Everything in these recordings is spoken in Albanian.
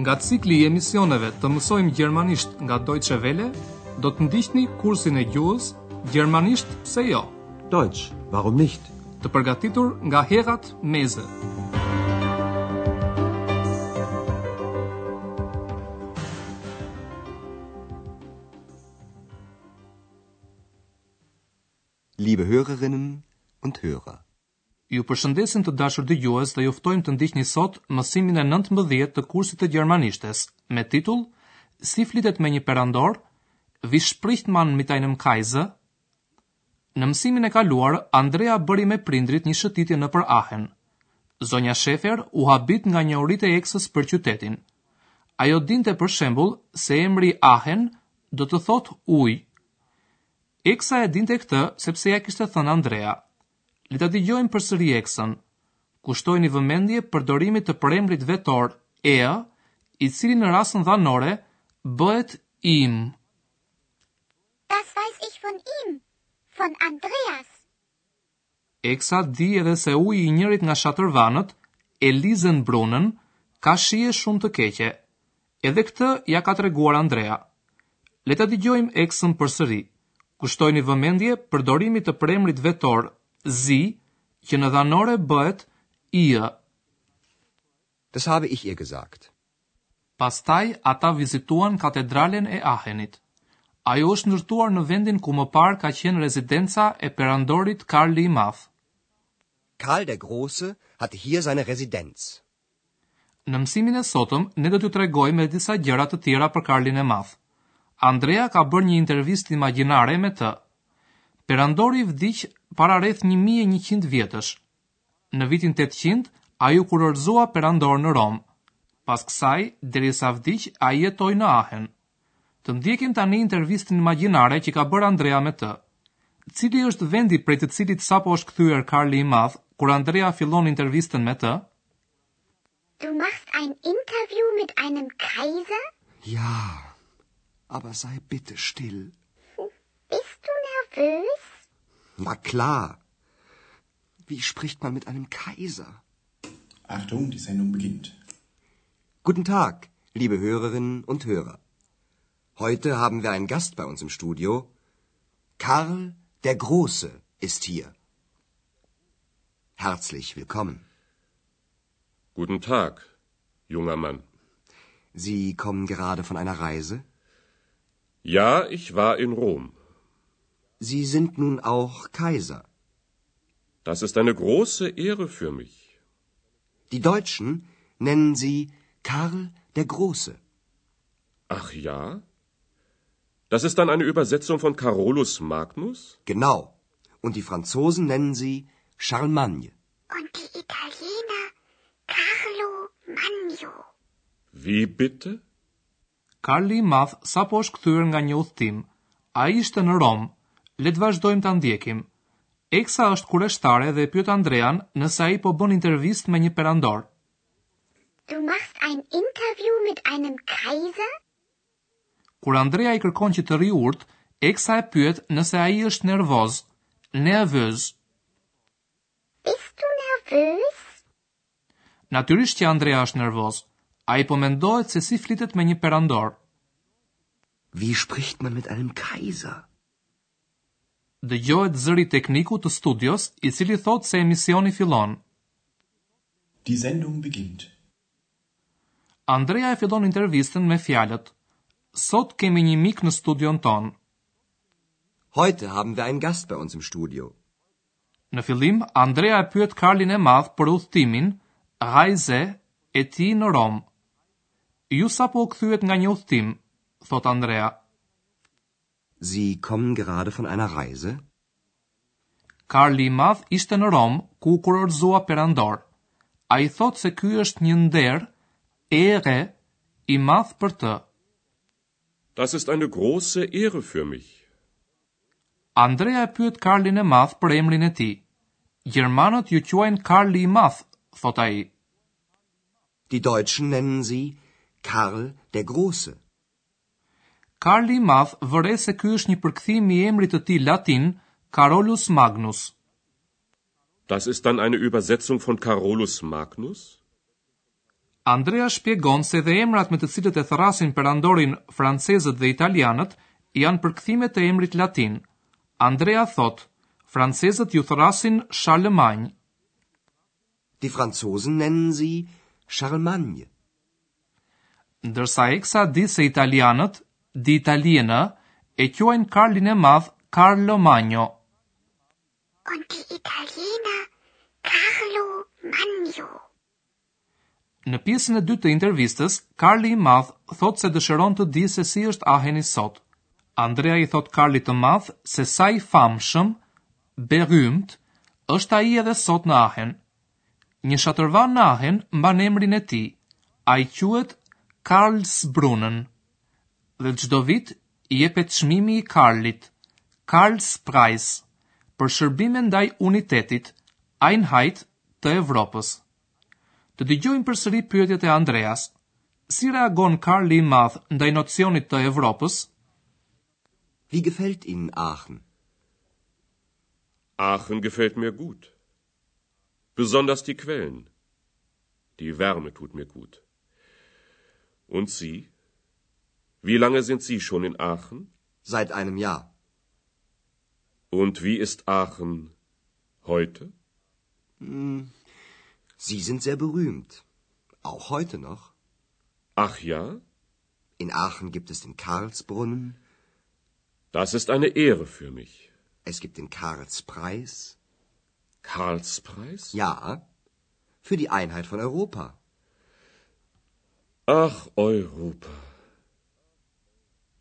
Nga cikli i emisioneve të mësojmë gjermanisht nga Deutsche Welle, do të ndiqni kursin e gjuhës Gjermanisht pse jo? Deutsch, warum nicht? Të përgatitur nga Herrad Meese. Liebe Hörerinnen und Hörer. Ju përshëndesim të dashur dëgjues dhe ju ftojmë të ndiqni sot mësimin e nëntëmbëdhjetë të kursit të gjermanishtes me titull Si flitet me një perandor? Wie spricht man mit einem Kaiser? Në mësimin e kaluar, Andrea bëri me prindrit një shëtitje nëpër Aachen. Zonja Schäfer u habit nga njohuritë e Eksës për qytetin. Ajo dinte, për shembull, se emri Aachen Do të thotë ujë. Eksa e dinte këtë sepse ia kishte thënë Andrea. Le ta dëgjojmë përsëri Eksën. Kushtojini vëmendje përdorimit të përemrit vetor er, i cili në rasën dhanore bëhet ihm. Das weiß ich von ihm, von Andreas. Eksa di edhe se uji i njërit nga shatërvanët, Elisenbrunnen, ka shije shumë të keqe. Edhe këtë ia ka treguar Andrea. Le ta dëgjojmë Eksën përsëri. Kushtojini vëmendje përdorimit të përemrit vetor, sie, që në dhanore bëhet, ihr. Das habe ich ihr gesagt. Pastaj ata vizituan katedralen e Aachenit. Ajo është ndërtuar në vendin ku më parë ka qenë rezidenca e Perandorit Karli i Madh. Karl der Große hatte hier seine Residenz. Në mësimin e sotëm ne do t'ju tregojmë edhe disa gjëra të tjera për Karlin e Madh. Andrea ka bërë një intervistë imagjinare me të. Perandori vdiq para rreth një mijë e njëqind vjetësh. Në vitin tetëqind ai u kurorëzua perandor në Romë. Pas kësaj, derisa vdiq, ai jetoi në Aachen. Të ndjekim tani intervistën imagjinare që ka bërë Andrea me të. Cili është vendi prej të cilit sapo është kthyer Karli i Madh, kur Andrea fillon intervistën me të? Du machst ein Interview mit einem Kaiser? Ja, aber sei bitte still. willst? Na klar. Wie spricht man mit einem Kaiser? Achtung, die Sendung beginnt. Guten Tag, liebe Hörerinnen und Hörer. Heute haben wir einen Gast bei uns im Studio. Karl der Große ist hier. Herzlich willkommen. Guten Tag, junger Mann. Sie kommen gerade von einer Reise? Ja, ich war in Rom. Sie sind nun auch Kaiser. Das ist eine große Ehre für mich. Die Deutschen nennen sie Karl der Große. Ach ja? Das ist dann eine Übersetzung von Carolus Magnus? Genau. Und die Franzosen nennen sie Charlemagne. Und die Italiener Carlo Magno. Wie bitte? Karli i Madh sapo është kthyer nga një udhëtim. Ai ishte në Romë. Le të vazhdojmë ta ndjekim. Eksa është kureshtare dhe e pyet Andrean nëse ai po bën intervistë me një perandor. Du machst ein Interview mit einem Kaiser? Kur Andrea i kërkon që të rrijë urtë, Eksa e pyet nëse ai është nervoz, nervös. Bist du nervös? Natyrisht që Andrea është nervoz. Ai po mendohet se si flitet me një perandor. Wie spricht man mit einem Kaiser? Dëgjohet zëri i teknikut të studios, i cili thotë se emisioni fillon. Die Sendung beginnt. Andrea e fillon intervistën me fjalët, Sot kemi një mik në studion tonë. Heute haben wir einen Gast bei uns im Studio. Në fillim, Andrea e pyet Karlin e Madh për udhëtimin, Reise, e tij në Romë. Ju sapo u kthyet nga një udhëtim, thotë Andrea. Sie kommen gerade von einer Reise? Karli i Madh ishte në Romë, ku u kurorëzua perandor. Ai thotë se ky është një nder, Ehre, i madh për të. Das ist eine große Ehre für mich. Andrea e pyet Karlin e Madh për emrin e tij. Gjermanët ju quajnë Karli i Madh, thotë ai. Die Deutschen nennen sie Karl der Große. Karli i Madh vëren se ky është një përkthim i emrit të tij latin Carolus Magnus. Das ist dann eine Übersetzung von Carolus Magnus? Andrea shpjegon se edhe emrat me të cilët e thërrasin perandorin francezët dhe italianët janë përkthime të emrit latin. Andrea thotë, Francezët ju thërrasin Charlemagne. Die Franzosen nennen sie Charlemagne. Ndërsa Eksa di se italianët, die Italiener, e quajnë Karlin e Madh Carlo Magno. Und die Italiener Carlo Magno. Në pjesën e dytë të intervistës, Karli i Madh thotë se dëshiron të dijë se si është Aheni sot. Andrea i thotë Karlit të Madh se sa i famshëm, berühmt, është ai edhe sot në Ahen. Një shatërvan në Ahen mban emrin e tij, ai quhet Karlsbrunnen dhe çdo vit jepet çmimi i Karlit, Karlspreis, për shërbimet ndaj unitetit, Einheit, të Evropës. Të dëgjojmë përsëri pyetjet e Andreas, Si reagon Karli i Madh ndaj nocionit të Evropës? Wie gefällt Ihnen Aachen? Aachen gefällt mir gut. Besonders die Quellen. Die Wärme tut mir gut. Und Sie? Wie lange sind Sie schon in Aachen? Seit einem Jahr. Und wie ist Aachen heute? Hm, Sie sind sehr berühmt. Auch heute noch. Ach ja? In Aachen gibt es den Karlsbrunnen. Das ist eine Ehre für mich. Es gibt den Karlspreis. Karlspreis? Ja, für die Einheit von Europa. Ach, Europa.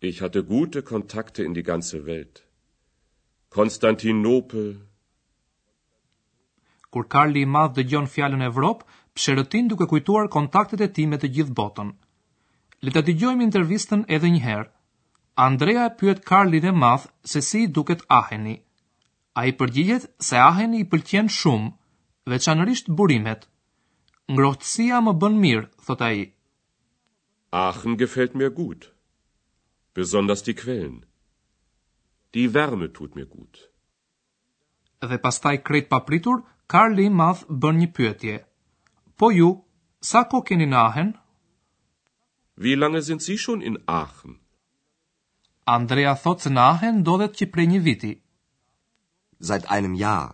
Ich hatte gute Kontakte in die ganze Welt. Konstantinopel. Kur Karli i Madh dëgjon fjalën Evropë, psherëtin duke kujtuar kontaktet e tij me të gjithë botën. Le ta dëgjojmë intervistën edhe një herë. Andrea e pyet Karlin e Madh se si i duket Aheni. Ai përgjigjet se Aheni i pëlqen shumë, veçanërisht burimet. Ngrohtësia më bën mirë, thotë ai. Aachen gefällt mir gut. Besonders die Quellen. Die Wärme tut mir gut. Dhe pastaj krejt papritur Karli i madh bën një pyetje, Po ju, sa kohë keni në Aachen? Wie lange sind Sie schon in Aachen? Andrea thotë se në Aachen ndodhet që prej një viti. Seit einem Jahr.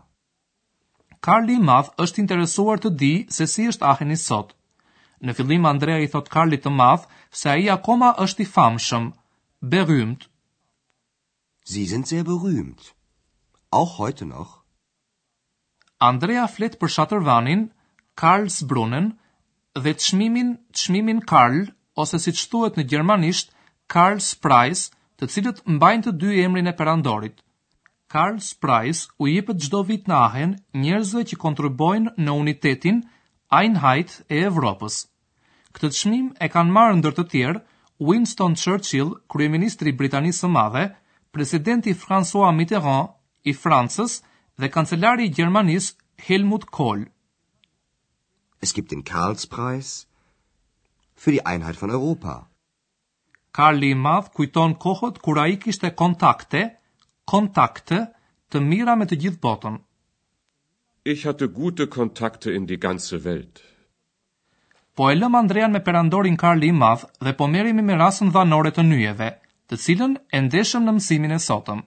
Karli i madh është i interesuar të dijë se si është Aacheni sot. Në fillim Andrea i thotë Karlit të madh se ai akoma është i famshëm, berühmt. Sie sind sehr berühmt. Auch heute noch. Andrea flet për shatërvanin Karlsbrunnen dhe çmimin çmimin Karl ose siç thuhet në gjermanisht Karlspreis të cilët mbajnë të dy emrin e perandorit. Karlspreis u jepet çdo vit në Ahen njerëzve që kontribojnë në unitetin, Einheit, e Evropës. Këtë çmim e kanë marrë ndër të tjerë Winston Churchill, kryeministri i Britanisë së Madhe, presidenti François Mitterrand i Francës dhe kancelari i Gjermanisë Helmut Kohl. Es gibt den Karlspreis für die Einheit von Europa. Karli i Madh kujton kohët kur ai kishte kontakte, Kontakte, të mira me të gjithë botën. Ich hatte gute Kontakte in die ganze Welt. Po e lëmë Andrean me perandorin Karli i Madh dhe po merremi me rasën dhanore të nyjeve, të cilën e ndeshëm në mësimin e sotëm.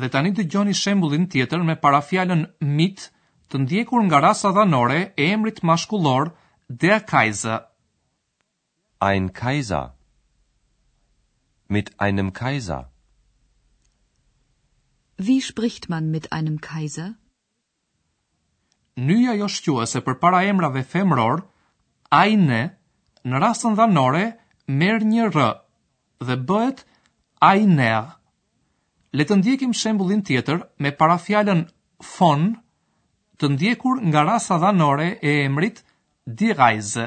Dhe tani dëgjoni shembullin tjetër me parafjalën mit të ndjekur nga rasa dhanore e emrit mashkullor Der Kaiser. Ein Kaiser Mit einem Kaiser. Wie spricht man mit einem Kaiser? Nyja joshquese përpara emrave femërorë, eine, në rasën dhanore merr një rë dhe bëhet einer. Le të ndjekim shembullin tjetër me parafjalën von, të ndjekur nga rasa dhanore e emrit die Reise.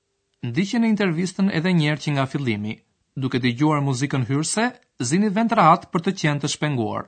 Ndiqeni intervistën edhe një herë që nga fillimi, duke dëgjuar muzikën hyrëse, zini vend rehat për të qenë të shpenguar.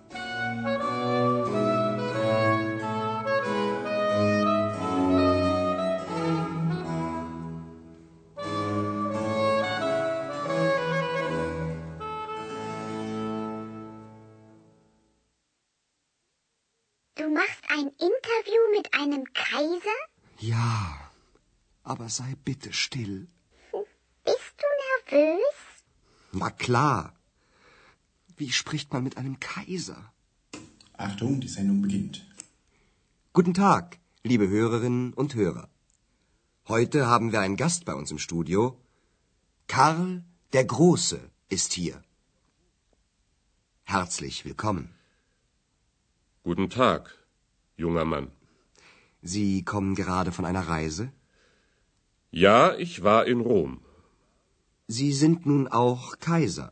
Du machst ein Interview mit einem Kaiser? Ja, aber sei bitte still. Bist du nervös? Na klar. Wie spricht man mit einem Kaiser? Achtung, die Sendung beginnt. Guten Tag, liebe Hörerinnen und Hörer. Heute haben wir einen Gast bei uns im Studio. Karl der Große ist hier. Herzlich willkommen. Guten Tag, junger Mann. Sie kommen gerade von einer Reise? Ja, ich war in Rom. Sie sind nun auch Kaiser.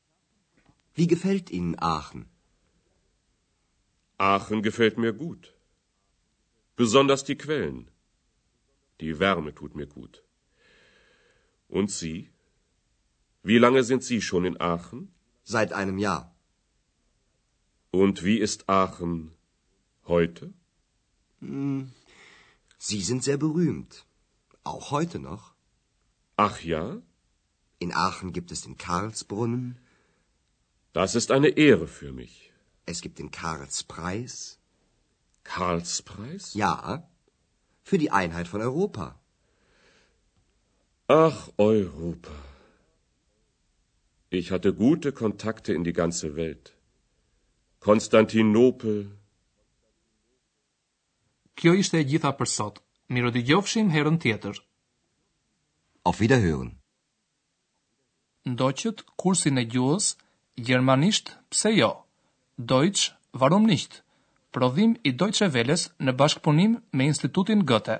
Wie gefällt Ihnen Aachen? Aachen gefällt mir gut. Besonders die Quellen. Die Wärme tut mir gut. Und Sie? Wie lange sind Sie schon in Aachen? Seit einem Jahr. Und wie ist Aachen heute? Hm. Sie sind sehr berühmt. Auch heute noch. Ach ja? In Aachen gibt es den Karlsbrunnen. Das ist eine Ehre für mich. Es gibt den Karlspreis. Karlspreis? Ja, für die Einheit von Europa. Ach, Europa. Ich hatte gute Kontakte in die ganze Welt. Konstantinopel, Kjo ishte e gjitha për sot. Mirudëgjofshim herën tjetër. Auf Wiederhören. Ndoqët kursin e gjuhës gjermanisht pse jo? Deutsch warum nicht? Prodhim i Deutsche Welles në bashkëpunim me Institutin Goethe.